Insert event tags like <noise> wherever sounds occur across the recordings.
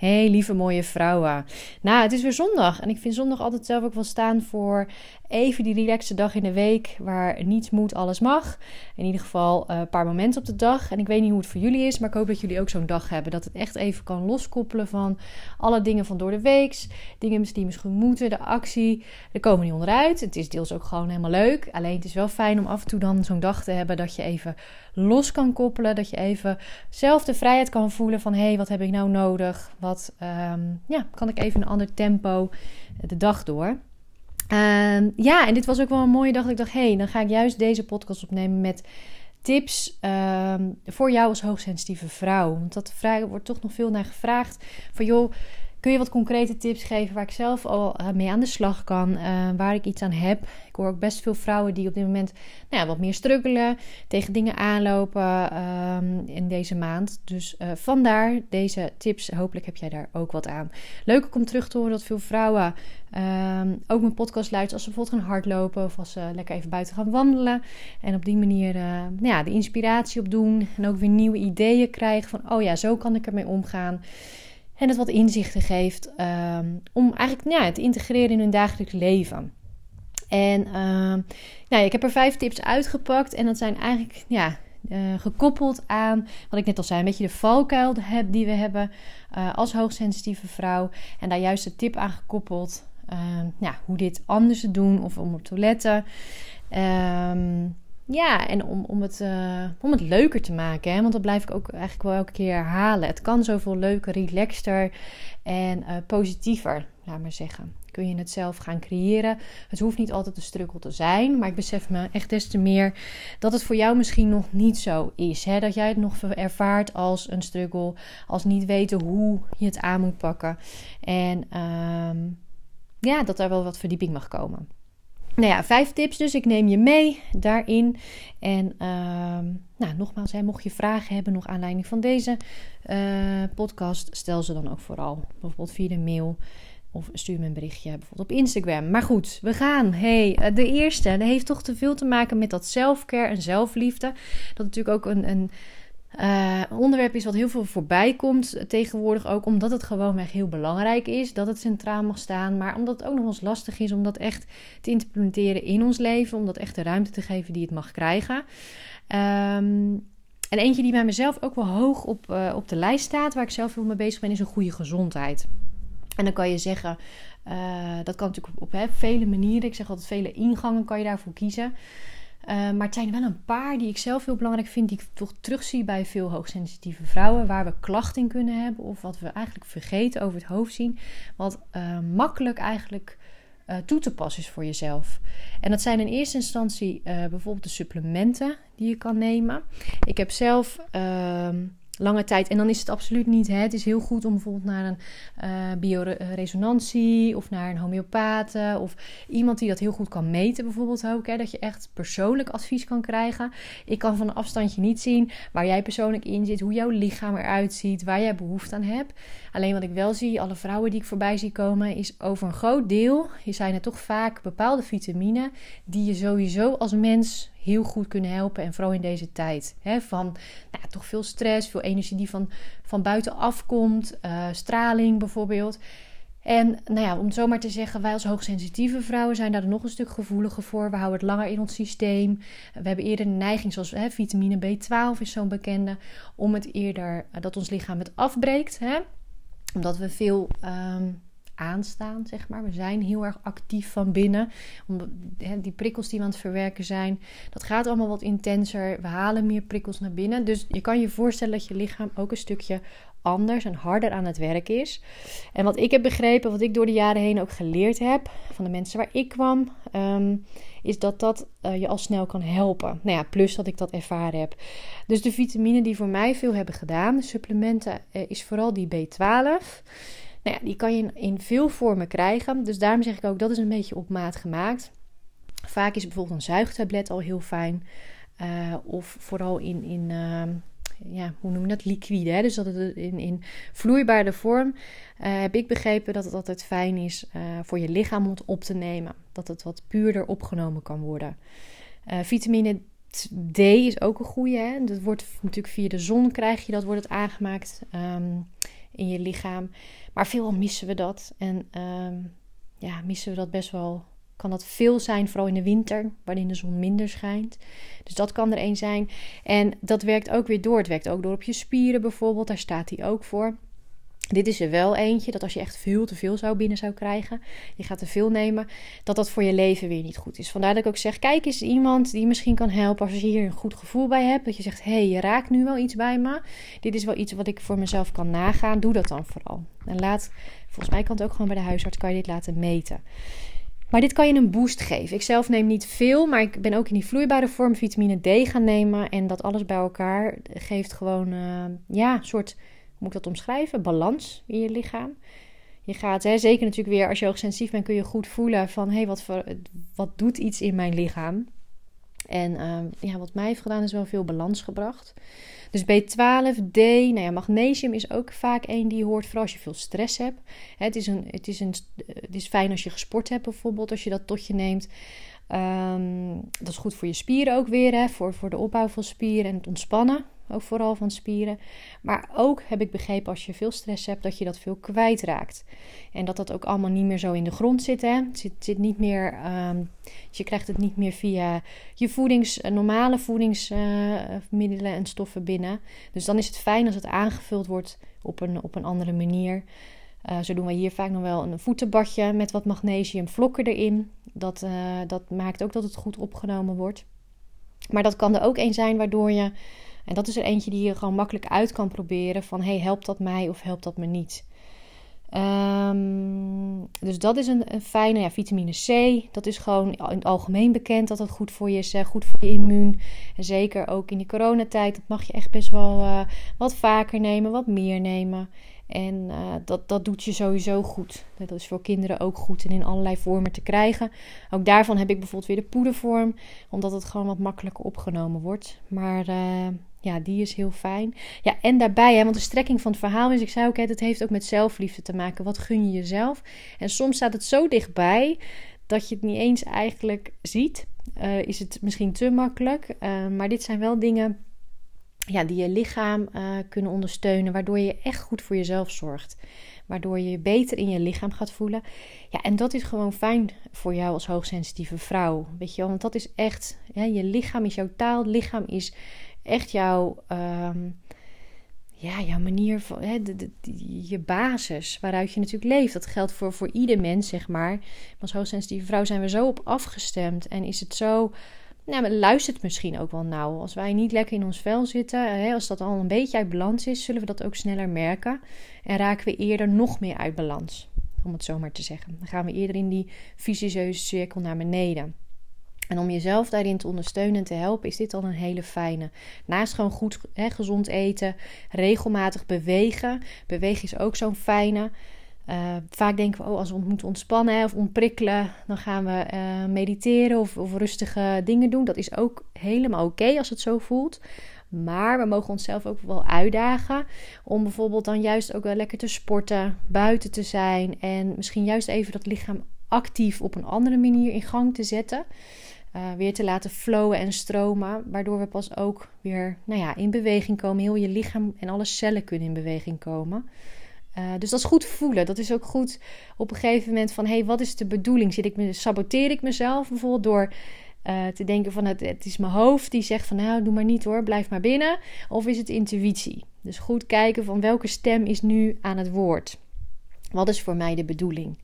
Hey lieve mooie vrouwen. Nou, het is weer zondag en ik vind zondag altijd zelf ook wel staan voor even die relaxe dag in de week waar niets moet, alles mag. In ieder geval eh, een paar momenten op de dag. En ik weet niet hoe het voor jullie is, maar ik hoop dat jullie ook zo'n dag hebben. Dat het echt even kan loskoppelen van alle dingen van door de week. Dingen die misschien moeten, de actie. Er komen niet onderuit. Het is deels ook gewoon helemaal leuk. Alleen het is wel fijn om af en toe dan zo'n dag te hebben dat je even los kan koppelen. Dat je even zelf de vrijheid kan voelen van hé, hey, wat heb ik nou nodig? Wat ehm, ja, kan ik even een ander tempo de dag door? Ehm, ja, en dit was ook wel een mooie dag. ik dacht, hé, hey, dan ga ik juist deze podcast opnemen met tips ehm, voor jou als hoogsensitieve vrouw. Want dat vragen wordt toch nog veel naar gevraagd. Van joh, kun je wat concrete tips geven waar ik zelf al eh, mee aan de slag kan, uh, waar ik iets aan heb. Ik hoor ook best veel vrouwen die op dit moment nou ja, wat meer struggelen, tegen dingen aanlopen ehm, in deze maand. Dus uh, vandaar deze tips. Hopelijk heb jij daar ook wat aan. Leuk om terug te horen dat veel vrouwen um, ook mijn podcast luisteren als ze bijvoorbeeld gaan hardlopen of als ze lekker even buiten gaan wandelen. En op die manier nou ja, de inspiratie opdoen en ook weer nieuwe ideeën krijgen van, oh ja, zo kan ik ermee omgaan. En het wat inzichten geeft um, om eigenlijk ja, te integreren in hun dagelijks leven. En uh, nou, ik heb er vijf tips uitgepakt. En dat zijn eigenlijk ja, uh, gekoppeld aan wat ik net al zei, een beetje de valkuil die we hebben uh, als hoogsensitieve vrouw. En daar juist de tip aan gekoppeld. ja, hoe dit anders te doen of om op te letten. Um, ja, en om, om, het, uh, om het leuker te maken. Hè? Want dat blijf ik ook eigenlijk wel elke keer herhalen. Het kan zoveel leuker, relaxter en uh, positiever, laat maar zeggen. Kun je het zelf gaan creëren. Het hoeft niet altijd een struggle te zijn. Maar ik besef me echt des te meer dat het voor jou misschien nog niet zo is. Hè? Dat jij het nog ervaart als een struggle. Als niet weten hoe je het aan moet pakken. En uh, ja, dat er wel wat verdieping mag komen. Nou ja, vijf tips dus. Ik neem je mee daarin. En uh, nou, nogmaals, hè, mocht je vragen hebben nog aanleiding van deze uh, podcast, stel ze dan ook vooral. Bijvoorbeeld via de mail of stuur me een berichtje bijvoorbeeld op Instagram. Maar goed, we gaan. Hey, eh, de eerste, dat heeft toch te veel te maken met dat zelfcare en zelfliefde. Dat natuurlijk ook een, een uh, onderwerp is wat heel veel voorbij komt tegenwoordig ook, omdat het gewoonweg heel belangrijk is dat het centraal mag staan, maar omdat het ook nog eens lastig is om dat echt te implementeren in ons leven, om dat echt de ruimte te geven die het mag krijgen. Um, en eentje die bij mezelf ook wel hoog op, uh, op de lijst staat, waar ik zelf heel mee bezig ben, is een goede gezondheid. En dan kan je zeggen, uh, dat kan natuurlijk op, op vele manieren. Ik zeg altijd, vele ingangen kan je daarvoor kiezen. Uh, maar het zijn wel een paar die ik zelf heel belangrijk vind, die ik toch terugzie bij veel hoogsensitieve vrouwen, waar we klachten in kunnen hebben of wat we eigenlijk vergeten over het hoofd zien, wat uh, makkelijk eigenlijk uh, toe te passen is voor jezelf. En dat zijn in eerste instantie bijvoorbeeld de supplementen die je kan nemen. Ik heb zelf ehm, lange tijd. En dan is het absoluut niet. Hè, het is heel goed om bijvoorbeeld naar een uh, bioresonantie of naar een homeopaat of iemand die dat heel goed kan meten, bijvoorbeeld ook. Hè, dat je echt persoonlijk advies kan krijgen. Ik kan van een afstandje niet zien waar jij persoonlijk in zit, hoe jouw lichaam eruit ziet, waar jij behoefte aan hebt. Alleen wat ik wel zie, alle vrouwen die ik voorbij zie komen, is over een groot deel zijn er toch vaak bepaalde vitamine die je sowieso als mens heel goed kunnen helpen. En vooral in deze tijd. Hè, van nou, toch veel stress, veel energie die van, van buitenaf komt. Uh, straling bijvoorbeeld. En nou ja, om het te zeggen, wij als hoogsensitieve vrouwen zijn daar nog een stuk gevoeliger voor. We houden het langer in ons systeem. We hebben eerder een neiging, zoals hè, vitamine B12 is zo'n bekende, om het eerder uh, dat ons lichaam het afbreekt. Hè? Omdat we veel um, aanstaan, zeg maar. We zijn heel erg actief van binnen. Die prikkels die we aan het verwerken zijn, dat gaat allemaal wat intenser. We halen meer prikkels naar binnen. Dus je kan je voorstellen dat je lichaam ook een stukje anders en harder aan het werk is. En wat ik heb begrepen, wat ik door de jaren heen ook geleerd heb van de mensen waar ik kwam, um, is dat dat uh, je al snel kan helpen. Nou ja, plus dat ik dat ervaren heb. Dus de vitamine die voor mij veel hebben gedaan, de supplementen, uh, is vooral die B12. Nou ja, die kan je in, veel vormen krijgen. Dus daarom zeg ik ook, dat is een beetje op maat gemaakt. Vaak is bijvoorbeeld een zuigtablet al heel fijn. Uh, of vooral in, in uh, ja, hoe noem je dat? Liquide. Hè? Dus dat het in, in vloeibare vorm uh, heb ik begrepen dat het altijd fijn is voor je lichaam om het op te nemen. Dat het wat puurder opgenomen kan worden. vitamine D is ook een goede. Hè? Dat wordt natuurlijk via de zon krijg je dat, wordt het aangemaakt ehm, in je lichaam. Maar veelal missen we dat. En ehm, ja, missen we dat best wel. Kan dat veel zijn, vooral in de winter, waarin de zon minder schijnt. Dus dat kan er één zijn. En dat werkt ook weer door. Het werkt ook door op je spieren bijvoorbeeld. Daar staat hij ook voor. Dit is er wel eentje dat als je echt veel te veel zou binnen zou krijgen, je gaat te veel nemen, dat dat voor je leven weer niet goed is. Vandaar dat ik ook zeg: kijk eens iemand die misschien kan helpen als je hier een goed gevoel bij hebt. Dat je zegt: hé, hey, je raakt nu wel iets bij me. Dit is wel iets wat ik voor mezelf kan nagaan. Doe dat dan vooral. En laat, volgens mij kan het ook gewoon bij de huisarts, kan je dit laten meten. Maar dit kan je een boost geven. Ik zelf neem niet veel, maar ik ben ook in die vloeibare vorm vitamine D gaan nemen. En dat alles bij elkaar geeft gewoon, uh, ja, een soort moet ik dat omschrijven? Balans in je lichaam. Je gaat, hè, zeker natuurlijk weer als je hoogsensitief bent, kun je goed voelen van hé, hey, wat, wat doet iets in mijn lichaam? En ehm, ja, wat mij heeft gedaan is wel veel balans gebracht. Dus B12, D, nou ja, magnesium is ook vaak één die hoort, vooral als je veel stress hebt. Het is, een, het, is een, het is fijn als je gesport hebt bijvoorbeeld, als je dat tot je neemt. Ehm, dat is goed voor je spieren ook weer, hè, voor, voor de opbouw van spieren en het ontspannen. Ook vooral van spieren. Maar ook heb ik begrepen als je veel stress hebt, dat je dat veel kwijtraakt. En dat dat ook allemaal niet meer zo in de grond zit. Hè? Het zit, niet meer, um, je krijgt het niet meer via je voedings, eh, normale voedingsmiddelen uh, en stoffen binnen. Dus dan is het fijn als het aangevuld wordt op een, op een andere manier. Uh, zo doen we hier vaak nog wel een voetenbadje met wat magnesium vlokken erin. Dat, dat maakt ook dat het goed opgenomen wordt. Maar dat kan er ook een zijn waardoor je en dat is er eentje die je gewoon makkelijk uit kan proberen van hey, helpt dat mij of helpt dat me niet? Um, dus dat is een, een, fijne. Ja, vitamine C, dat is gewoon in het algemeen bekend dat dat goed voor je is. Goed voor je immuun. En zeker ook in die coronatijd. Dat mag je echt best wel uh, wat vaker nemen, wat meer nemen. En uh, dat, dat doet je sowieso goed. Dat is voor kinderen ook goed en in allerlei vormen te krijgen. Ook daarvan heb ik bijvoorbeeld weer de poedervorm, omdat het gewoon wat makkelijker opgenomen wordt. Maar uh, ja, die is heel fijn. Ja, en daarbij, hè, want de strekking van het verhaal is, ik zei ook, hè, het heeft ook met zelfliefde te maken. Wat gun je jezelf? En soms staat het zo dichtbij dat je het niet eens eigenlijk ziet. Uh, is het misschien te makkelijk. Uh, maar dit zijn wel dingen ja, die je lichaam uh, kunnen ondersteunen, waardoor je echt goed voor jezelf zorgt. Waardoor je je beter in je lichaam gaat voelen. Ja, en dat is gewoon fijn voor jou als hoogsensitieve vrouw. Weet je wel, want dat is echt, je lichaam is jouw taal, lichaam is echt jouw, um, ja, jouw manier van, hè, de, je basis waaruit je natuurlijk leeft. Dat geldt voor, voor ieder mens, zeg maar. Maar als hoogsensitieve vrouw zijn we zo op afgestemd en is het zo. Nou, luistert misschien ook wel nauw. Als wij niet lekker in ons vel zitten, hè, als dat al een beetje uit balans is, zullen we dat ook sneller merken. En raken we eerder nog meer uit balans, om het zo maar te zeggen. Dan gaan we eerder in die vicieuze cirkel naar beneden. En om jezelf daarin te ondersteunen en te helpen, is dit al een hele fijne. Naast gewoon goed hè, gezond eten, regelmatig bewegen. Bewegen is ook zo'n fijne. Uh, vaak denken we, oh, als we moeten ontspannen of ontprikkelen, dan gaan we uh, mediteren of, of, rustige dingen doen. Dat is ook helemaal oké als het zo voelt. Maar we mogen onszelf ook wel uitdagen om bijvoorbeeld dan juist ook wel lekker te sporten, buiten te zijn en misschien juist even dat lichaam actief op een andere manier in gang te zetten. Uh, weer te laten flowen en stromen. Waardoor we pas ook weer nou ja, in beweging komen. Heel je lichaam en alle cellen kunnen in beweging komen. Uh, dus dat is goed voelen. Dat is ook goed op een gegeven moment van... hé, hey, wat is de bedoeling? Zit ik me, saboteer ik mezelf bijvoorbeeld door... Uh, te denken van het, het is mijn hoofd die zegt van nou doe maar niet hoor, blijf maar binnen. Of is het intuïtie? Dus goed kijken van welke stem is nu aan het woord. Wat is voor mij de bedoeling?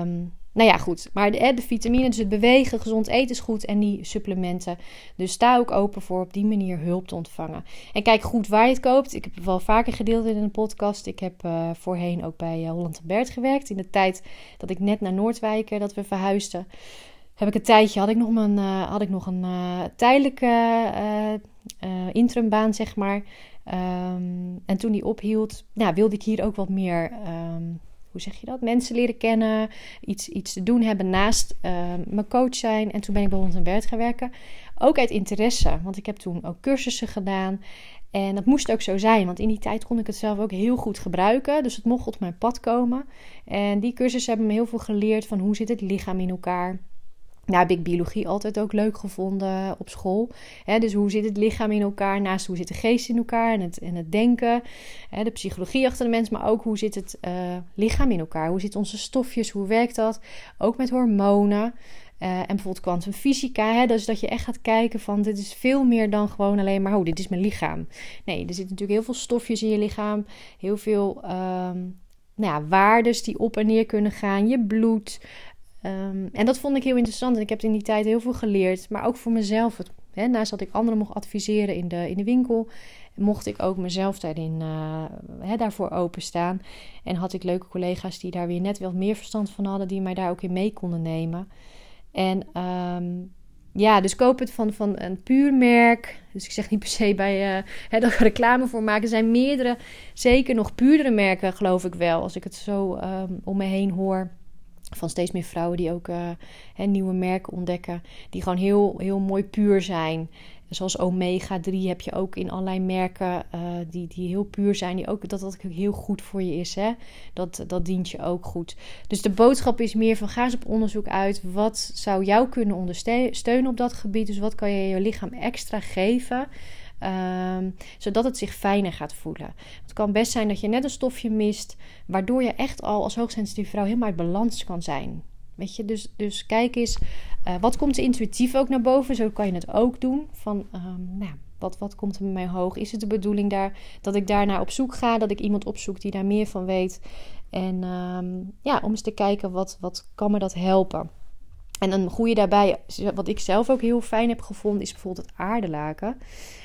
Um, nou ja, goed. Maar de, de vitamine, dus het bewegen, gezond eten is goed en die supplementen. Dus sta ook open voor op die manier hulp te ontvangen. En kijk goed waar je het koopt. Ik heb het wel vaker gedeeld in een podcast. Ik heb uh, voorheen ook bij uh, Holland Bert gewerkt. In de tijd dat ik net naar Noordwijken, dat we verhuisden. Heb ik een tijdje, had ik nog een, uh, had ik nog een tijdelijke interimbaan, zeg maar. Um, en toen die ophield, nou, wilde ik hier ook wat meer... Um, hoe zeg je dat? Mensen leren kennen, iets, iets te doen hebben naast uh, mijn coach zijn. En toen ben ik bij Hond en Bert gaan werken. Ook uit interesse, want ik heb toen ook cursussen gedaan. En dat moest ook zo zijn, want in die tijd kon ik het zelf ook heel goed gebruiken. Dus het mocht op mijn pad komen. En die cursussen hebben me heel veel geleerd van hoe zit het lichaam in elkaar. Nou heb ik biologie altijd ook leuk gevonden op school. dus hoe zit het lichaam in elkaar? Naast hoe zit de geest in elkaar en het, en het denken. de psychologie achter de mens, maar ook hoe zit het uh, lichaam in elkaar? Hoe zitten onze stofjes? Hoe werkt dat? Ook met hormonen. Uh, en bijvoorbeeld kwantumfysica. Dus dat je echt gaat kijken van dit is veel meer dan gewoon alleen maar... oh, dit is mijn lichaam. Nee, er zitten natuurlijk heel veel stofjes in je lichaam. Heel veel um, nou ja, waardes die op en neer kunnen gaan. Je bloed, Ehm, en dat vond ik heel interessant. En ik heb in die tijd heel veel geleerd. Maar ook voor mezelf. hè, naast dat ik anderen mocht adviseren in de, in de winkel. Mocht ik ook mezelf daarin, uh, hè, daarvoor openstaan. En had ik leuke collega's die daar weer net wat meer verstand van hadden. Die mij daar ook in mee konden nemen. En ehm, ja, dus koop het van, van een puur merk. Dus ik zeg niet per se bij uh, hè, dat reclame voor maken. Er zijn meerdere, zeker nog puurdere merken, geloof ik wel. Als ik het zo ehm, om me heen hoor van steeds meer vrouwen die ook uh, nieuwe merken ontdekken. Die gewoon heel, heel mooi puur zijn. Zoals Omega 3 heb je ook in allerlei merken uh, die, die heel puur zijn. Die ook, dat dat ook heel goed voor je is. Hè? Dat, dat dient je ook goed. Dus de boodschap is meer van ga eens op onderzoek uit. Wat zou jou kunnen ondersteunen op dat gebied? Dus wat kan je je lichaam extra geven? Ehm, zodat het zich fijner gaat voelen. Het kan best zijn dat je net een stofje mist, waardoor je echt al als hoogsensitieve vrouw helemaal uit balans kan zijn. Weet je, dus, dus kijk eens, uh, wat komt er intuïtief ook naar boven? Zo kan je het ook doen. Van, um, nou, wat, wat komt er met mij hoog? Is het de bedoeling daar, dat ik daarnaar op zoek ga? Dat ik iemand opzoek die daar meer van weet? En um, ja, om eens te kijken, wat, wat kan me dat helpen? En een goede daarbij, wat ik zelf ook heel fijn heb gevonden, is bijvoorbeeld het aardelaken.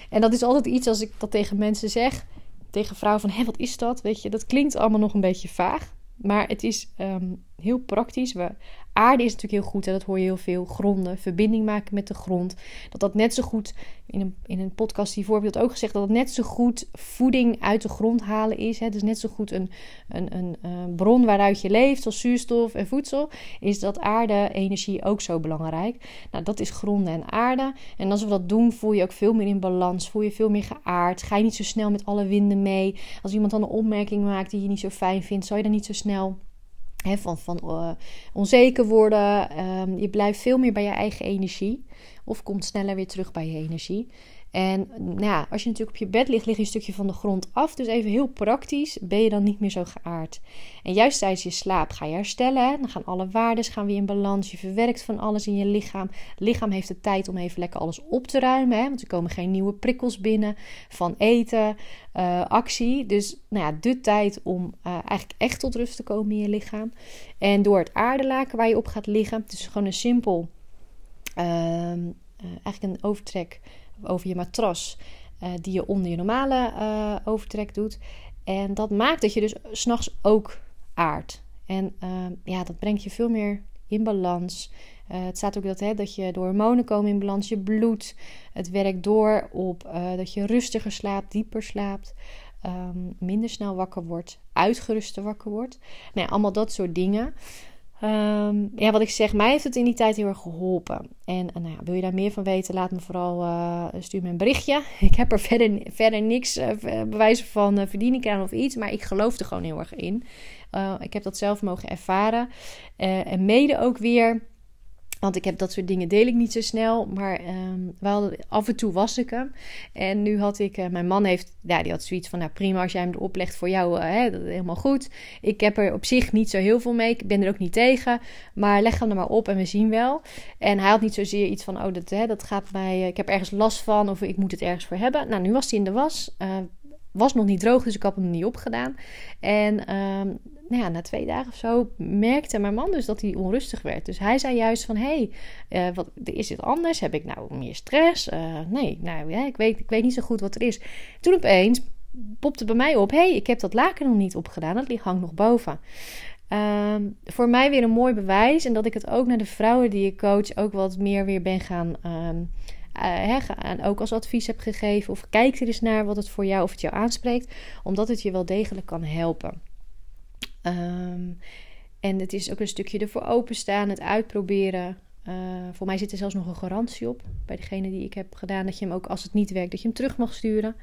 En dat is altijd iets als ik dat tegen mensen zeg, tegen vrouwen van, hé, wat is dat? Weet je, dat klinkt allemaal nog een beetje vaag. Maar het is ehm, heel praktisch. We, aarde is natuurlijk heel goed, en dat hoor je heel veel. Gronden, verbinding maken met de grond. Dat dat net zo goed, in een, in een podcast je dat ook gezegd, dat het net zo goed voeding uit de grond halen is. Het is net zo goed een, een, een, bron waaruit je leeft, zoals zuurstof en voedsel. Is dat aarde, energie ook zo belangrijk. Nou, dat is gronden en aarde. En als we dat doen, voel je ook veel meer in balans. Voel je veel meer geaard. Ga je niet zo snel met alle winden mee. Als iemand dan een opmerking maakt die je niet zo fijn vindt, zal je dan niet zo snel van uh, onzeker worden. Um, je blijft veel meer bij je eigen energie. Of komt sneller weer terug bij je energie. En nou ja, als je natuurlijk op je bed ligt, lig je een stukje van de grond af. Dus even heel praktisch, ben je dan niet meer zo geaard. En juist tijdens je slaap ga je herstellen. Hè? Dan gaan alle waarden gaan weer in balans. Je verwerkt van alles in je lichaam. Lichaam heeft de tijd om even lekker alles op te ruimen. Hè? Want er komen geen nieuwe prikkels binnen van eten, uh, actie. Dus nou ja, de tijd om uh, eigenlijk echt tot rust te komen in je lichaam. En door het aardelaken waar je op gaat liggen. Het is gewoon een simpel, uh, eigenlijk een overtrek over je matras. Uh, die je onder je normale uh, overtrek doet. En dat maakt dat je dus s'nachts ook aardt. En uh, ja, dat brengt je veel meer in balans. het staat ook dat, hè, dat je de hormonen komen in balans. Je bloed. Het werkt door op dat je rustiger slaapt, dieper slaapt. Um, minder snel wakker wordt. Uitgeruster wakker wordt. Nou ja, allemaal dat soort dingen. Um, ja, wat ik zeg, mij heeft het in die tijd heel erg geholpen. En uh, nou ja, wil je daar meer van weten, laat me vooral uh, stuur me een berichtje. <laughs> Ik heb er verder, verder niks uh, bewijzen van verdiening aan of iets, maar ik geloof er gewoon heel erg in. ik heb dat zelf mogen ervaren. en mede ook weer want ik heb dat soort dingen deel ik niet zo snel. Maar um, wel, af en toe was ik hem. En nu had ik, uh, mijn man heeft, ja, die had zoiets van, nou prima als jij hem erop legt voor jou, uh, hè, dat is helemaal goed. Ik heb er op zich niet zo heel veel mee. Ik ben er ook niet tegen. Maar leg hem er maar op en we zien wel. En hij had niet zozeer iets van, oh, dat, hè, dat gaat mij, ik heb ergens last van of ik moet het ergens voor hebben. Nou, nu was hij in de was. Was nog niet droog, dus ik had hem niet opgedaan. En um, nou ja, na twee dagen of zo merkte mijn man dus dat hij onrustig werd. Dus hij zei juist van, hé, hey, uh, wat, is dit anders? Heb ik nou meer stress? Uh, nee, nou ja, ik weet, ik weet niet zo goed wat er is. Toen opeens popte bij mij op, hé, hey, ik heb dat laken nog niet opgedaan. Dat hangt nog boven. Um, voor mij weer een mooi bewijs. En dat ik het ook naar de vrouwen die ik coach ook wat meer weer ben gaan... Uh, en ook als advies heb gegeven. Of kijk er eens naar wat het voor jou of het jou aanspreekt. Omdat het je wel degelijk kan helpen. Um, en het is ook een stukje ervoor openstaan, het uitproberen. Uh, voor mij zit er zelfs nog een garantie op bij degene die ik heb gedaan. Dat je hem ook als het niet werkt, dat je hem terug mag sturen.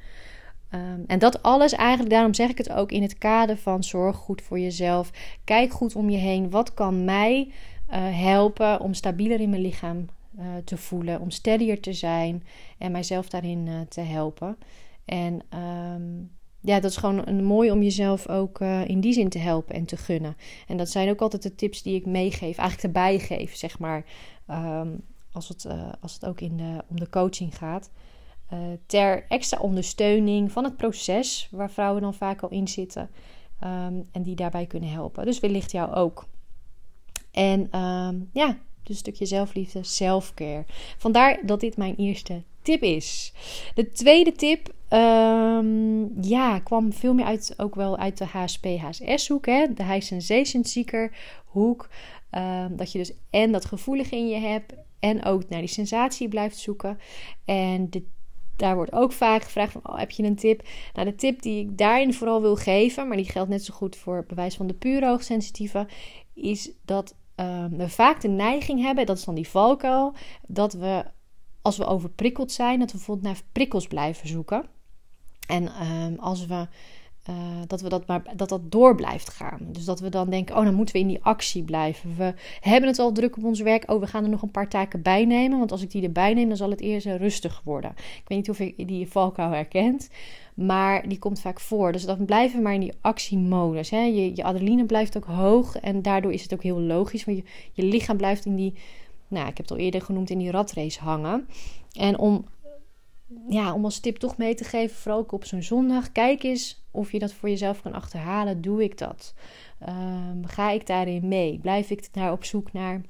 Um, en dat alles eigenlijk, daarom zeg ik het ook in het kader van zorg goed voor jezelf. Kijk goed om je heen. Wat kan mij helpen om stabieler in mijn lichaam te voelen, om steadier te zijn en mijzelf daarin te helpen. En ehm, ja, dat is gewoon een, mooi om jezelf ook in die zin te helpen en te gunnen. En dat zijn ook altijd de tips die ik meegeef, eigenlijk erbij geef, zeg maar. Ehm, als, het, als het ook in de, om de coaching gaat. Ter extra ondersteuning van het proces waar vrouwen dan vaak al in zitten. Ehm, en die daarbij kunnen helpen. Dus wellicht jou ook. En ja, dus een stukje zelfliefde, selfcare. Vandaar dat dit mijn eerste tip is. De tweede tip, um, ja, kwam veel meer uit, ook wel uit de HSP-HSS-hoek, hè? de High Sensation Seeker hoek. dat je dus en dat gevoelige in je hebt en ook naar die sensatie blijft zoeken. En de daar wordt ook vaak gevraagd van, oh, heb je een tip? Nou, de tip die ik daarin vooral wil geven, maar die geldt net zo goed voor bewijs van de pure hoogsensitieve, is dat ehm, we vaak de neiging hebben, dat is dan die valkuil, dat we als we overprikkeld zijn, dat we bijvoorbeeld naar prikkels blijven zoeken. En ehm, als we uh, dat, we dat, maar, dat dat door blijft gaan. Dus dat we dan denken, oh, dan moeten we in die actie blijven. We hebben het al druk op ons werk. Oh, we gaan er nog een paar taken bij nemen. Want als ik die erbij neem, dan zal het eerst rustig worden. Ik weet niet of je die valkuil herkent. Maar die komt vaak voor. Dus dan blijven we maar in die actiemodus. Hè? Je, je adrenaline blijft ook hoog. En daardoor is het ook heel logisch. Want je, je lichaam blijft in die, nou, ik heb het al eerder genoemd, in die ratrace hangen. En om ja, om als tip toch mee te geven, vooral ook op zo'n zondag. Kijk eens of je dat voor jezelf kan achterhalen. Doe ik dat? Ehm, ga ik daarin mee? Blijf ik daar op zoek naar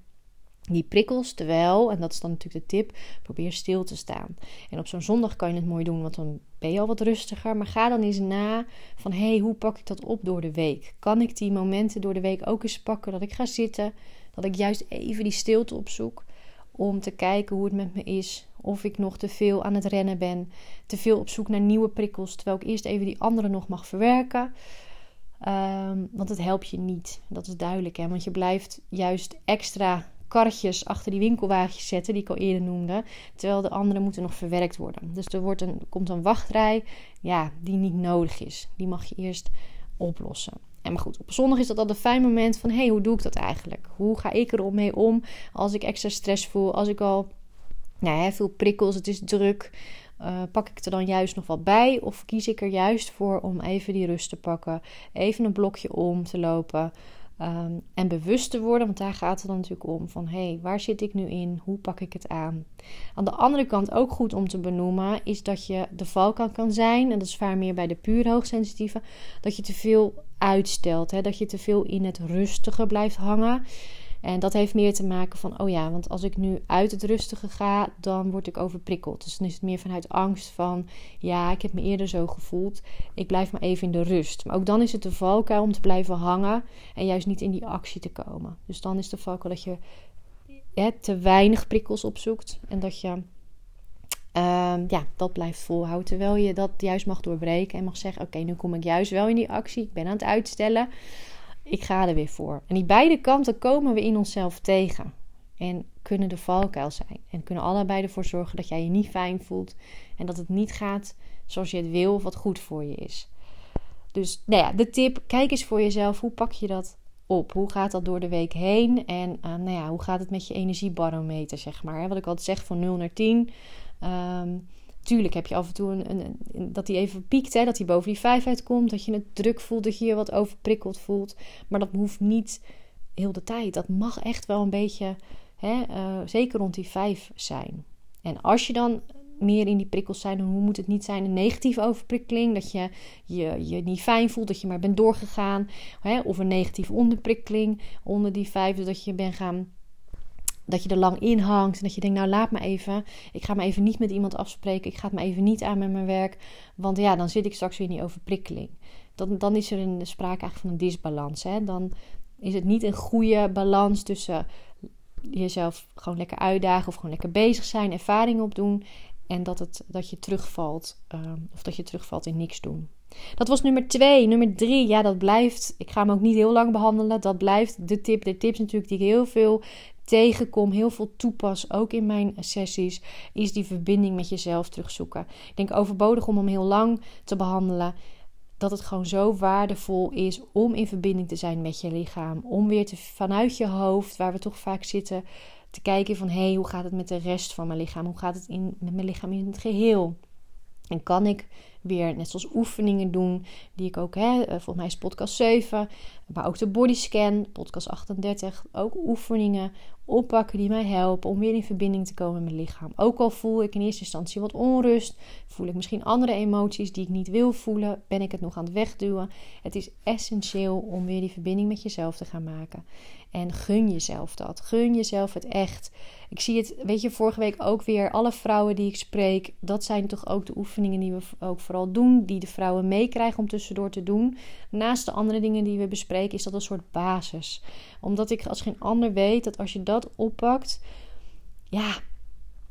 die prikkels? Terwijl, en dat is dan natuurlijk de tip, probeer stil te staan. En op zo'n zondag kan je het mooi doen, want dan ben je al wat rustiger. Maar ga dan eens na van, hé, hey, hoe pak ik dat op door de week? Kan ik die momenten door de week ook eens pakken dat ik ga zitten? Dat ik juist even die stilte opzoek om te kijken hoe het met me is. Of ik nog te veel aan het rennen ben. Te veel op zoek naar nieuwe prikkels. Terwijl ik eerst even die andere nog mag verwerken. Ehm, want het helpt je niet. Dat is duidelijk. Hè? Want je blijft juist extra karretjes achter die winkelwagentjes zetten, die ik al eerder noemde. Terwijl de andere moeten nog verwerkt worden. Dus er wordt een, komt een wachtrij ja, die niet nodig is. Die mag je eerst oplossen. En maar goed, op zondag is dat al een fijn moment van... hé, hey, hoe doe ik dat eigenlijk? Hoe ga ik er mee om als ik extra stress voel? Als ik al nou, veel prikkels, het is druk... Uh, pak ik er dan juist nog wat bij? Of kies ik er juist voor om even die rust te pakken? Even een blokje om te lopen... Ehm, en bewust te worden, want daar gaat het dan natuurlijk om. Van hé, hey, waar zit ik nu in? Hoe pak ik het aan? Aan de andere kant ook goed om te benoemen, is dat je de valkuil kan zijn, en dat is vaak meer bij de puur hoogsensitieve, dat je te veel uitstelt. Hè? Dat je te veel in het rustige blijft hangen. En dat heeft meer te maken van, oh ja, want als ik nu uit het rustige ga, dan word ik overprikkeld. Dus dan is het meer vanuit angst van, ja, ik heb me eerder zo gevoeld. Ik blijf maar even in de rust. Maar ook dan is het de valkuil om te blijven hangen en juist niet in die actie te komen. Dus dan is de valkuil dat je te weinig prikkels opzoekt en dat je um, ja, dat blijft volhouden. Terwijl je dat juist mag doorbreken en mag zeggen: Oké, nu kom ik juist wel in die actie. Ik ben aan het uitstellen ik ga er weer voor. En die beide kanten komen we in onszelf tegen. En kunnen de valkuil zijn. En kunnen allebei ervoor zorgen dat jij je niet fijn voelt. En dat het niet gaat zoals je het wil of wat goed voor je is. Dus nou ja, de tip: kijk eens voor jezelf. Hoe pak je dat op? Hoe gaat dat door de week heen? En uh, nou ja, hoe gaat het met je energiebarometer, zeg maar? Wat ik altijd zeg van 0 naar 10. Um, Tuurlijk heb je af en toe een, een, dat hij even piekt, hè, dat hij boven die 5 uitkomt. Dat je het druk voelt, dat je je wat overprikkeld voelt. Maar dat hoeft niet heel de tijd. Dat mag echt wel een beetje, hè, uh, zeker rond die 5 zijn. En als je dan meer in die prikkels zijn, dan moet het niet zijn? Een negatieve overprikkeling, dat je je, je niet fijn voelt, dat je maar bent doorgegaan. Hè? Of een negatieve onderprikkeling onder die 5, dat je bent gaan dat je er lang in hangt en dat je denkt, nou laat me even. Ik ga me even niet met iemand afspreken. Ik ga het me even niet aan met mijn werk. Want ja, dan zit ik straks weer in die overprikkeling. Dan, dan is er een sprake eigenlijk van een disbalans. Hè? Dan is het niet een goede balans tussen jezelf gewoon lekker uitdagen of gewoon lekker bezig zijn, ervaring opdoen. En dat, het, dat je terugvalt, ehm, of dat je terugvalt in niks doen. Dat was nummer twee. Nummer drie, ja, dat blijft. Ik ga hem ook niet heel lang behandelen. Dat blijft de tip. De tips natuurlijk die ik heel veel tegenkom, heel veel toepas, ook in mijn sessies, is die verbinding met jezelf terugzoeken. Ik denk overbodig om hem heel lang te behandelen. dat het gewoon zo waardevol is om in verbinding te zijn met je lichaam. Om weer te, vanuit je hoofd, waar we toch vaak zitten, te kijken van hé, hey, hoe gaat het met de rest van mijn lichaam? Hoe gaat het in, met mijn lichaam in het geheel? En kan ik weer net zoals oefeningen doen, die ik ook, hè, eh, volgens mij is podcast 7, maar ook de bodyscan, podcast 38, ook oefeningen oppakken die mij helpen om weer in verbinding te komen met mijn lichaam. Ook al voel ik in eerste instantie wat onrust, voel ik misschien andere emoties die ik niet wil voelen, ben ik het nog aan het wegduwen. Het is essentieel om weer die verbinding met jezelf te gaan maken. En gun jezelf dat. Gun jezelf het echt. Ik zie het, weet je, vorige week ook weer. Alle vrouwen die ik spreek, dat zijn toch ook de oefeningen die we ook vooral doen. Die de vrouwen meekrijgen om tussendoor te doen. Naast de andere dingen die we bespreken, is dat een soort basis. Omdat ik als geen ander weet dat als je dat oppakt, ja,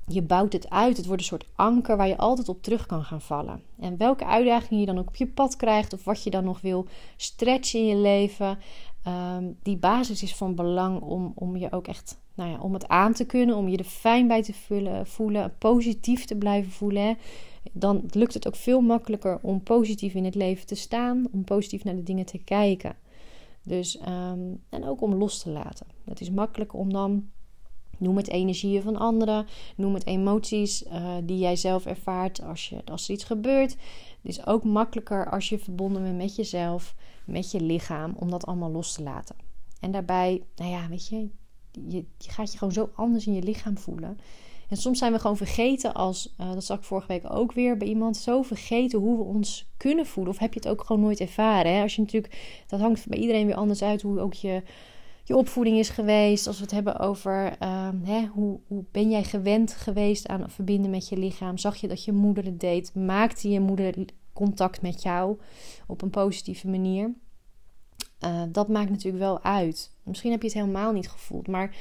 je bouwt het uit. Het wordt een soort anker waar je altijd op terug kan gaan vallen. En welke uitdagingen je dan ook op je pad krijgt, of wat je dan nog wil stretchen in je leven, um, die basis is van belang om, om je ook echt, nou ja, om het aan te kunnen, om je er fijn bij te voelen, voelen positief te blijven voelen. Dan lukt het ook veel makkelijker om positief in het leven te staan, om positief naar de dingen te kijken. Dus, um, en ook om los te laten. Het is makkelijker om dan Noem het energieën van anderen. Noem het emoties uh, die jij zelf ervaart als, je, als er iets gebeurt. Het is ook makkelijker als je verbonden bent met jezelf, met je lichaam, om dat allemaal los te laten. En daarbij, nou ja, weet je, je, gaat je gewoon zo anders in je lichaam voelen. En soms zijn we gewoon vergeten als, uh, dat zag ik vorige week ook weer bij iemand, zo vergeten hoe we ons kunnen voelen. Of heb je het ook gewoon nooit ervaren? Als je natuurlijk, dat hangt bij iedereen weer anders uit, hoe ook je je opvoeding is geweest. Als we het hebben over ehm, hè, hoe, hoe ben jij gewend geweest aan verbinden met je lichaam. Zag je dat je moeder het deed? Maakte je moeder contact met jou op een positieve manier? Uh, dat maakt natuurlijk wel uit. Misschien heb je het helemaal niet gevoeld, maar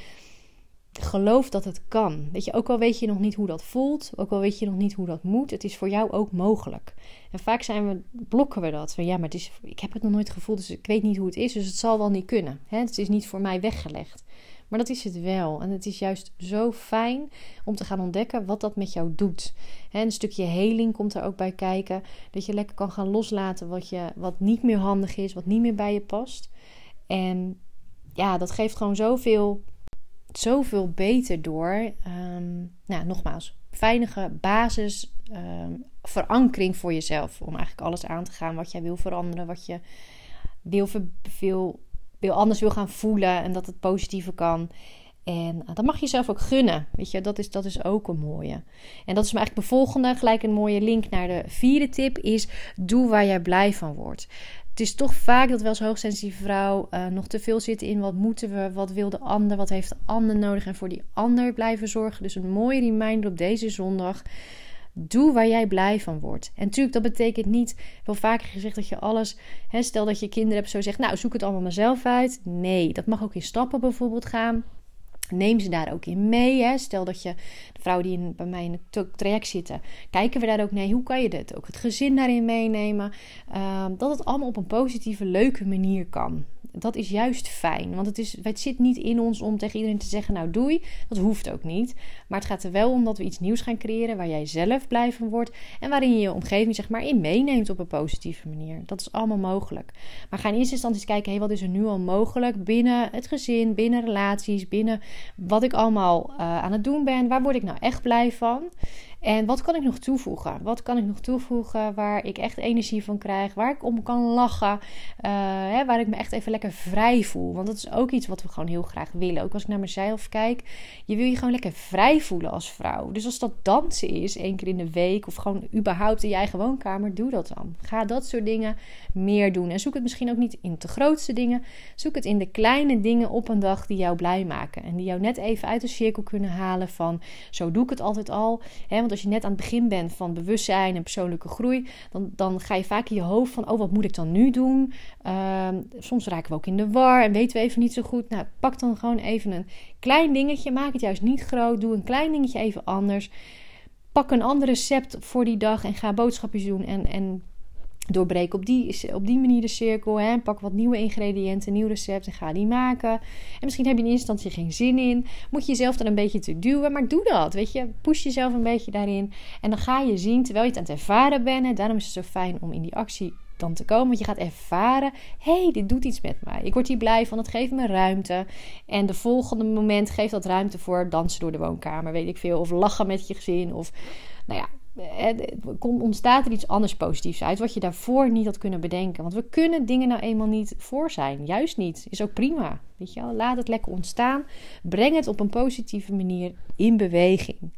geloof dat het kan. Weet je, ook al weet je nog niet hoe dat voelt, ook al weet je nog niet hoe dat moet, het is voor jou ook mogelijk. En vaak zijn we, blokken we dat. Van, ja, maar ik heb het nog nooit gevoeld, dus ik weet niet hoe het is, dus het zal wel niet kunnen. Hè? Het is niet voor mij weggelegd. Maar dat is het wel. En het is juist zo fijn om te gaan ontdekken wat dat met jou doet. Een stukje heling komt er ook bij kijken. Dat je lekker kan gaan loslaten wat, je, wat niet meer handig is, wat niet meer bij je past. En ja, dat geeft gewoon zoveel zoveel beter door. Um, nou, nogmaals, fijnige basis, um, verankering voor jezelf. Om eigenlijk alles aan te gaan wat jij wil veranderen, wat je wil, veel, anders wil gaan voelen en dat het positieve kan. En uh, dat mag je jezelf ook gunnen. Weet je, dat is, dat is ook een mooie. En dat is me eigenlijk mijn volgende, gelijk een mooie link naar de vierde tip, is doe waar jij blij van wordt het is toch vaak dat we als hoogsensitieve vrouw uh, nog te veel zitten in wat moeten we, wat wil de ander, wat heeft de ander nodig en voor die ander blijven zorgen. Dus een mooie reminder op deze zondag. Doe waar jij blij van wordt. En natuurlijk, dat betekent niet, wel vaker gezegd dat je alles, stel dat je kinderen hebt, zo zegt, nou zoek het allemaal mezelf uit. Nee, dat mag ook in stappen bijvoorbeeld gaan. Neem ze daar ook in mee. Hè. Stel dat je de vrouwen die in, bij mij in het traject zitten, kijken we daar ook naar. Hoe kan je dit? Ook het gezin daarin meenemen. Uh, dat het allemaal op een positieve, leuke manier kan dat is juist fijn. Want het, is, het zit niet in ons om tegen iedereen te zeggen: Nou, doei. Dat hoeft ook niet. Maar het gaat er wel om dat we iets nieuws gaan creëren waar jij zelf blij van wordt. En waarin je je omgeving zeg maar in meeneemt op een positieve manier. Dat is allemaal mogelijk. Maar ga in eerste instantie eens kijken: hey, wat is er nu al mogelijk binnen het gezin, binnen relaties, binnen wat ik allemaal uh, aan het doen ben. Waar word ik nou echt blij van? En wat kan ik nog toevoegen? Wat kan ik nog toevoegen waar ik echt energie van krijg? Waar ik om kan lachen? Uh, hè, waar ik me echt even lekker vrij voel. Want dat is ook iets wat we gewoon heel graag willen. Ook als ik naar mezelf kijk. Je wil je gewoon lekker vrij voelen als vrouw. Dus als dat dansen is, één keer in de week. Of gewoon überhaupt in je eigen woonkamer. Doe dat dan. Ga dat soort dingen meer doen. En zoek het misschien ook niet in de grootste dingen. Zoek het in de kleine dingen op een dag die jou blij maken. En die jou net even uit de cirkel kunnen halen van... Zo doe ik het altijd al. Hè, want als je net aan het begin bent van bewustzijn en persoonlijke groei, dan, dan ga je vaak in je hoofd van: oh, wat moet ik dan nu doen? Ehm, soms raken we ook in de war en weten we even niet zo goed. Nou, pak dan gewoon even een klein dingetje. Maak het juist niet groot. Doe een klein dingetje even anders. Pak een ander recept voor die dag en ga boodschapjes doen. En, en doorbreek op die, op die manier de cirkel. Hè. Pak wat nieuwe ingrediënten, nieuw recept en ga die maken. En misschien heb je in eerste instantie geen zin in. Moet je jezelf dan een beetje te duwen. Maar doe dat, weet je. Push jezelf een beetje daarin. En dan ga je zien, terwijl je het aan het ervaren bent. En daarom is het zo fijn om in die actie dan te komen. Want je gaat ervaren: hé, hey, dit doet iets met mij. Ik word hier blij van, het geeft me ruimte. En de volgende moment geeft dat ruimte voor dansen door de woonkamer, weet ik veel. Of lachen met je gezin. Of nou ja, ontstaat er iets anders positiefs uit wat je daarvoor niet had kunnen bedenken. Want we kunnen dingen nou eenmaal niet voor zijn. Juist niet. Is ook prima. Weet je wel? Laat het lekker ontstaan. Breng het op een positieve manier in beweging.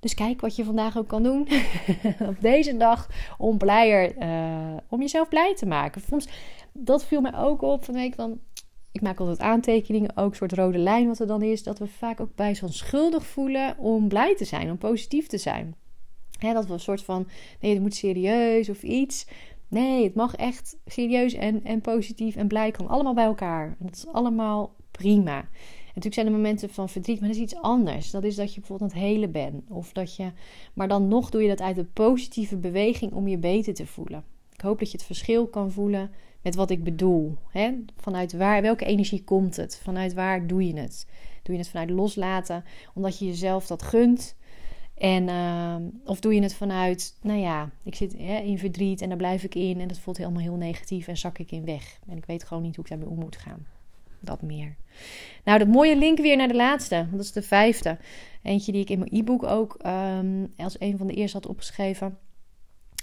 Dus kijk wat je vandaag ook kan doen <laughs> op deze dag om blijer, uh, om jezelf blij te maken. Soms, dat viel mij ook op van week dan. Ik maak altijd aantekeningen, ook een soort rode lijn wat er dan is. Dat we vaak ook bij zo'n schuldig voelen om blij te zijn, om positief te zijn. dat we een soort van, nee, het moet serieus of iets. Nee, het mag echt serieus en, en positief en blij. Kan allemaal bij elkaar. En dat is allemaal prima natuurlijk zijn er momenten van verdriet, maar dat is iets anders. Dat is dat je bijvoorbeeld aan het hele bent. Of dat je, maar dan nog doe je dat uit een positieve beweging om je beter te voelen. Ik hoop dat je het verschil kan voelen met wat ik bedoel. Hè? Vanuit waar, welke energie komt het? Vanuit waar doe je het? Doe je het vanuit loslaten, omdat je jezelf dat gunt? En, uh, of doe je het vanuit, nou ja, ik zit hè, in verdriet en daar blijf ik in en dat voelt helemaal heel negatief en zak ik in weg. En ik weet gewoon niet hoe ik daarmee om moet gaan dat meer. Nou, dat mooie link weer naar de laatste. Dat is de vijfde. Eentje die ik in mijn e-book ook um, als een van de eerste had opgeschreven.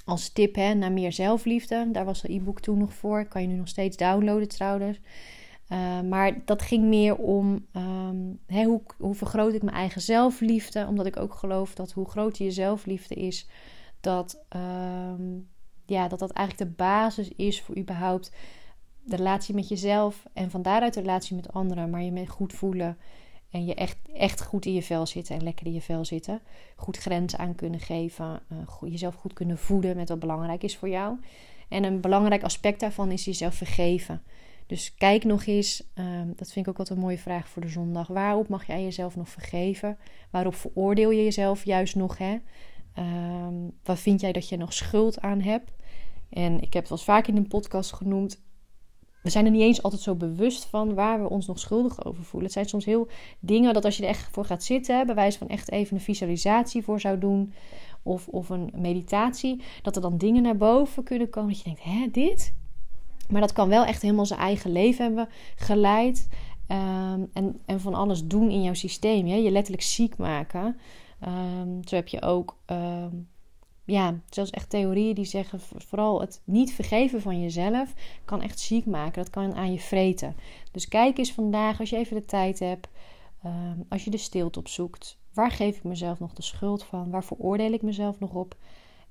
Als tip hè, naar meer zelfliefde. Daar was de e-book toen nog voor. Kan je nu nog steeds downloaden trouwens. Uh, maar dat ging meer om um, hoe, hoe vergroot ik mijn eigen zelfliefde. Omdat ik ook geloof dat hoe groter je zelfliefde is, dat, um, ja, dat dat eigenlijk de basis is voor überhaupt de relatie met jezelf en van daaruit de relatie met anderen, maar je met goed voelen en je echt, echt goed in je vel zitten en lekker in je vel zitten. Goed grenzen aan kunnen geven, uh, jezelf goed kunnen voeden met wat belangrijk is voor jou. En een belangrijk aspect daarvan is jezelf vergeven. Dus kijk nog eens, ehm, dat vind ik ook altijd een mooie vraag voor de zondag. Waarop mag jij jezelf nog vergeven? Waarop veroordeel je jezelf juist nog? Hè? Um, waar vind jij dat je nog schuld aan hebt? En ik heb het wel eens vaak in een podcast genoemd we zijn er niet eens altijd zo bewust van waar we ons nog schuldig over voelen. Het zijn soms heel dingen dat als je er echt voor gaat zitten, bij wijze van echt even een visualisatie voor zou doen, of, of een meditatie, dat er dan dingen naar boven kunnen komen dat je denkt, hè, dit? Maar dat kan wel echt helemaal zijn eigen leven hebben geleid. Ehm, en, en van alles doen in jouw systeem. Ja? Je letterlijk ziek maken. Um, zo heb je ook ehm, ja, zelfs echt theorieën die zeggen vooral het niet vergeven van jezelf kan echt ziek maken. Dat kan aan je vreten. Dus kijk eens vandaag, als je even de tijd hebt, ehm, als je de stilte opzoekt, waar geef ik mezelf nog de schuld van? Waar veroordeel ik mezelf nog op?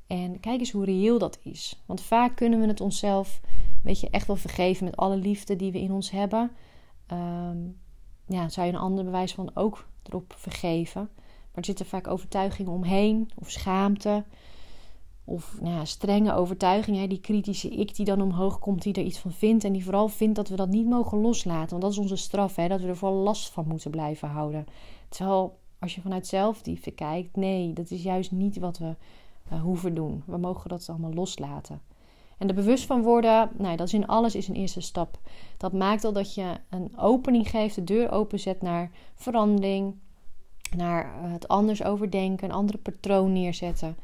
En kijk eens hoe reëel dat is. Want vaak kunnen we het onszelf, weet je, echt wel vergeven met alle liefde die we in ons hebben. Um, ja, zou je een ander bewijs van ook erop vergeven. Maar er zitten vaak overtuigingen omheen of schaamte. Of nou ja, strenge overtuigingen, die kritische ik die dan omhoog komt, die er iets van vindt. En die vooral vindt dat we dat niet mogen loslaten. Want dat is onze straf, hè, dat we er vooral last van moeten blijven houden. Terwijl als je vanuit zelfliefde kijkt, nee, dat is juist niet wat we uh, hoeven doen. We mogen dat allemaal loslaten. En er bewust van worden, nou, dat is in alles is een eerste stap. Dat maakt al dat je een opening geeft, de deur openzet naar verandering, naar het anders overdenken, een andere patroon neerzetten.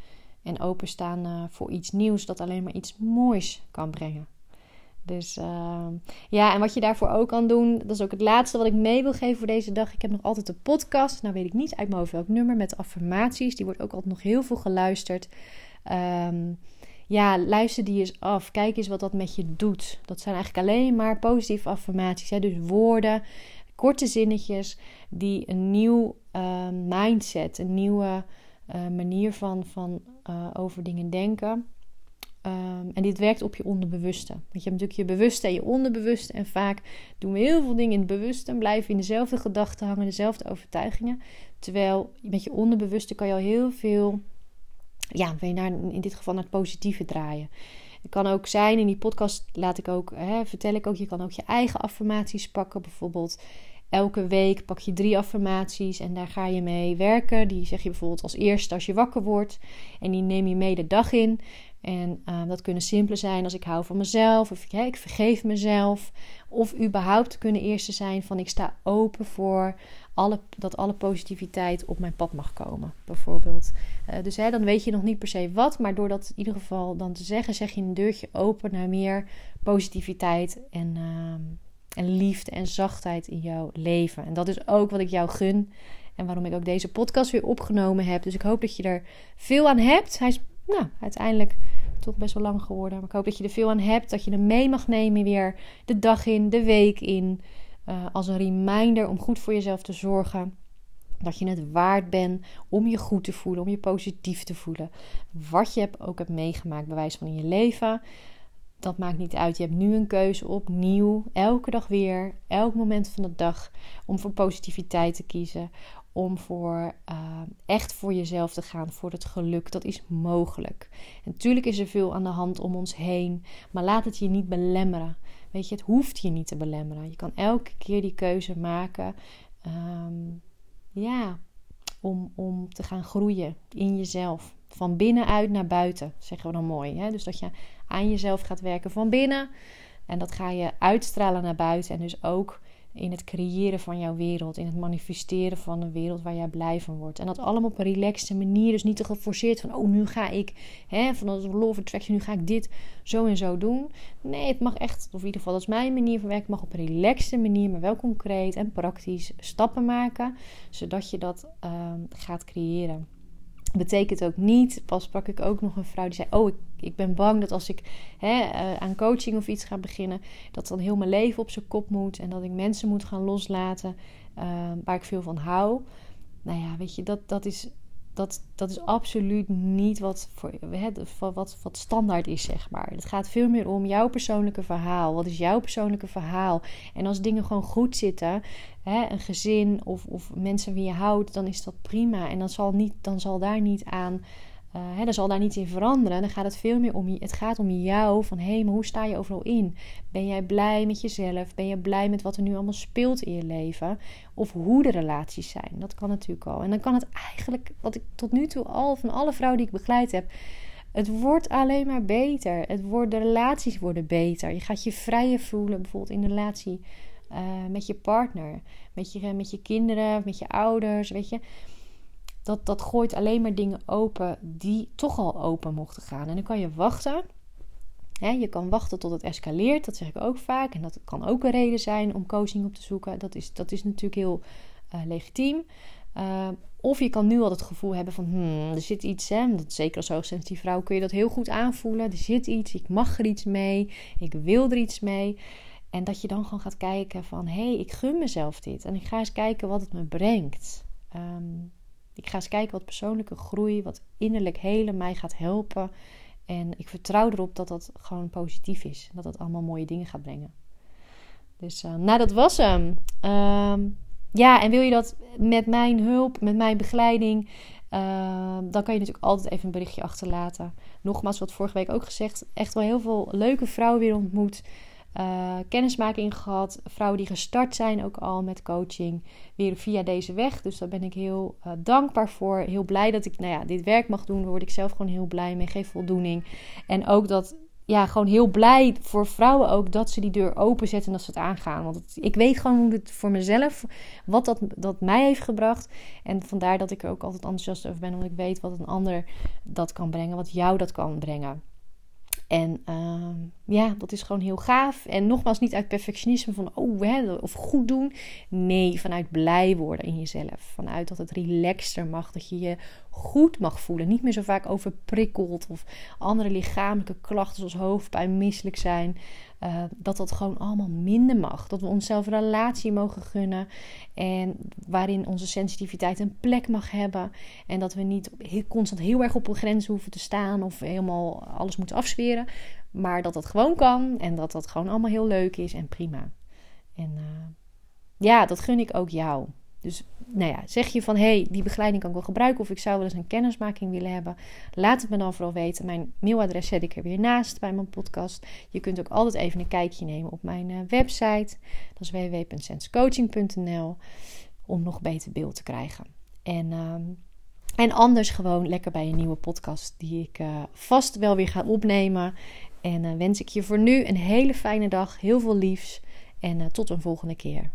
En openstaan uh, voor iets nieuws dat alleen maar iets moois kan brengen. Dus uh, ja, en wat je daarvoor ook kan doen, dat is ook het laatste wat ik mee wil geven voor deze dag. Ik heb nog altijd een podcast, nou weet ik niet uit mijn hoofd welk nummer, met affirmaties. Die wordt ook altijd nog heel veel geluisterd. Um, ja, luister die eens af. Kijk eens wat dat met je doet. Dat zijn eigenlijk alleen maar positieve affirmaties. Hè? Dus woorden, korte zinnetjes die een nieuw uh, mindset, een nieuwe uh, manier van, van uh, over dingen denken. Um, en dit werkt op je onderbewuste. Want je hebt natuurlijk je bewuste en je onderbewuste. En vaak doen we heel veel dingen in het bewuste en blijven in dezelfde gedachten hangen, dezelfde overtuigingen. Terwijl met je onderbewuste kan je al heel veel, ja, ben naar, in dit geval naar het positieve draaien. Het kan ook zijn, in die podcast laat ik ook, hè, vertel ik ook, je kan ook je eigen affirmaties pakken. Bijvoorbeeld, elke week pak je drie affirmaties en daar ga je mee werken. Die zeg je bijvoorbeeld als eerste als je wakker wordt. En die neem je mee de dag in. En uh, dat kunnen simpele zijn als ik hou van mezelf, of ja, ik vergeef mezelf. Of überhaupt kunnen eerste zijn van ik sta open voor alle, dat alle positiviteit op mijn pad mag komen, bijvoorbeeld. Uh, dus hè, dan weet je nog niet per se wat, maar door dat in ieder geval dan te zeggen, zeg je een deurtje open naar meer positiviteit en, uh, en liefde en zachtheid in jouw leven. En dat is ook wat ik jou gun en waarom ik ook deze podcast weer opgenomen heb. Dus ik hoop dat je er veel aan hebt. Hij is nou, uiteindelijk toch best wel lang geworden. Maar ik hoop dat je er veel aan hebt. Dat je hem mee mag nemen weer de dag in, de week in. Uh, als een reminder om goed voor jezelf te zorgen. Dat je het waard bent om je goed te voelen, om je positief te voelen. Wat je ook hebt meegemaakt, bewijs van in je leven. Dat maakt niet uit. Je hebt nu een keuze opnieuw, elke dag weer, elk moment van de dag, om voor positiviteit te kiezen om voor uh, echt voor jezelf te gaan, voor het geluk. Dat is mogelijk. Natuurlijk is er veel aan de hand om ons heen, maar laat het je niet belemmeren. Weet je, het hoeft je niet te belemmeren. Je kan elke keer die keuze maken. Um, ja, om, om te gaan groeien in jezelf. Van binnenuit naar buiten, zeggen we dan mooi. Hè? Dus dat je aan jezelf gaat werken van binnen. En dat ga je uitstralen naar buiten. En dus ook in het creëren van jouw wereld, in het manifesteren van een wereld waar jij blij van wordt. En dat allemaal op een relaxte manier, dus niet te geforceerd van, oh, nu ga ik, hè, van dat law attraction, nu ga ik dit zo en zo doen. Nee, het mag echt, of in ieder geval, dat is mijn manier van werken, mag op een relaxte manier, maar wel concreet en praktisch stappen maken, zodat je dat uh, gaat creëren betekent ook niet. Pas sprak ik ook nog een vrouw die zei: Oh, ik, ik ben bang dat als ik hè, uh, aan coaching of iets ga beginnen, dat dan heel mijn leven op zijn kop moet en dat ik mensen moet gaan loslaten uh, waar ik veel van hou. Nou ja, weet je, dat, dat is dat, dat is absoluut niet wat, voor, hè, wat, wat standaard is, zeg maar. Het gaat veel meer om jouw persoonlijke verhaal. Wat is jouw persoonlijke verhaal? En als dingen gewoon goed zitten, hè, een gezin of, of mensen wie je houdt, dan is dat prima. En dan zal, niet, dan zal daar niet aan uh, zal daar niets in veranderen. Dan gaat het veel meer om. Het gaat om jou. Van hé, hey, maar hoe sta je overal in? Ben jij blij met jezelf? Ben je blij met wat er nu allemaal speelt in je leven? Of hoe de relaties zijn? Dat kan natuurlijk al. En dan kan het eigenlijk, wat ik tot nu toe al van alle vrouwen die ik begeleid heb. Het wordt alleen maar beter. Het wordt, de relaties worden beter. Je gaat je vrijer voelen, bijvoorbeeld in de relatie uh, met je partner, met je, met je kinderen, met je ouders. Weet je dat, dat gooit alleen maar dingen open die toch al open mochten gaan. En dan kan je wachten. je kan wachten tot het escaleert, dat zeg ik ook vaak. En dat kan ook een reden zijn om coaching op te zoeken. Dat is, dat is natuurlijk heel uh, legitiem. Uh, of je kan nu al het gevoel hebben van, hmm, er zit iets, hè, dat, zeker als hoogsensitieve vrouw kun je dat heel goed aanvoelen. Er zit iets, ik mag er iets mee, ik wil er iets mee. En dat je dan gewoon gaat kijken van, hé, hey, ik gun mezelf dit. En ik ga eens kijken wat het me brengt. Um, ik ga eens kijken wat persoonlijke groei, wat innerlijk helen mij gaat helpen. En ik vertrouw erop dat dat gewoon positief is. Dat dat allemaal mooie dingen gaat brengen. Dus uh, nou, dat was hem. Uh, ja, en wil je dat met mijn hulp, met mijn begeleiding, uh, dan kan je natuurlijk altijd even een berichtje achterlaten. Nogmaals, wat vorige week ook gezegd, echt wel heel veel leuke vrouwen weer ontmoet uh, kennismaking gehad. Vrouwen die gestart zijn ook al met coaching. Weer via deze weg. Dus daar ben ik heel uh, dankbaar voor. Heel blij dat ik nou ja, dit werk mag doen. Daar word ik zelf gewoon heel blij mee. Geef voldoening. En ook dat ja, gewoon heel blij voor vrouwen ook dat ze die deur openzetten en dat ze het aangaan. Want ik weet gewoon hoe het voor mezelf, wat dat, dat mij heeft gebracht. En vandaar dat ik er ook altijd enthousiast over ben, omdat ik weet wat een ander dat kan brengen, wat jou dat kan brengen. En uh, ja, dat is gewoon heel gaaf. En nogmaals, niet uit perfectionisme van oh, hè, of goed doen. Nee, vanuit blij worden in jezelf. Vanuit dat het relaxter mag, dat je je goed mag voelen. Niet meer zo vaak overprikkeld of andere lichamelijke klachten zoals hoofdpijn, misselijk zijn. Uh, dat dat gewoon allemaal minder mag. Dat we onszelf een relatie mogen gunnen. En waarin onze sensitiviteit een plek mag hebben. En dat we niet constant heel erg op een grens hoeven te staan. Of helemaal alles moeten afsferen. Maar dat dat gewoon kan. En dat dat gewoon allemaal heel leuk is en prima. En uh, ja, dat gun ik ook jou. Dus nou ja, zeg je van hé, hey, die begeleiding kan ik wel gebruiken of ik zou wel eens een kennismaking willen hebben. Laat het me dan vooral weten. Mijn mailadres zet ik er weer naast bij mijn podcast. Je kunt ook altijd even een kijkje nemen op mijn uh, website. Dat is www.senscoaching.nl om nog beter beeld te krijgen. En, uh, en anders gewoon lekker bij een nieuwe podcast die ik uh, vast wel weer ga opnemen. En uh, wens ik je voor nu een hele fijne dag, heel veel liefs en tot een volgende keer.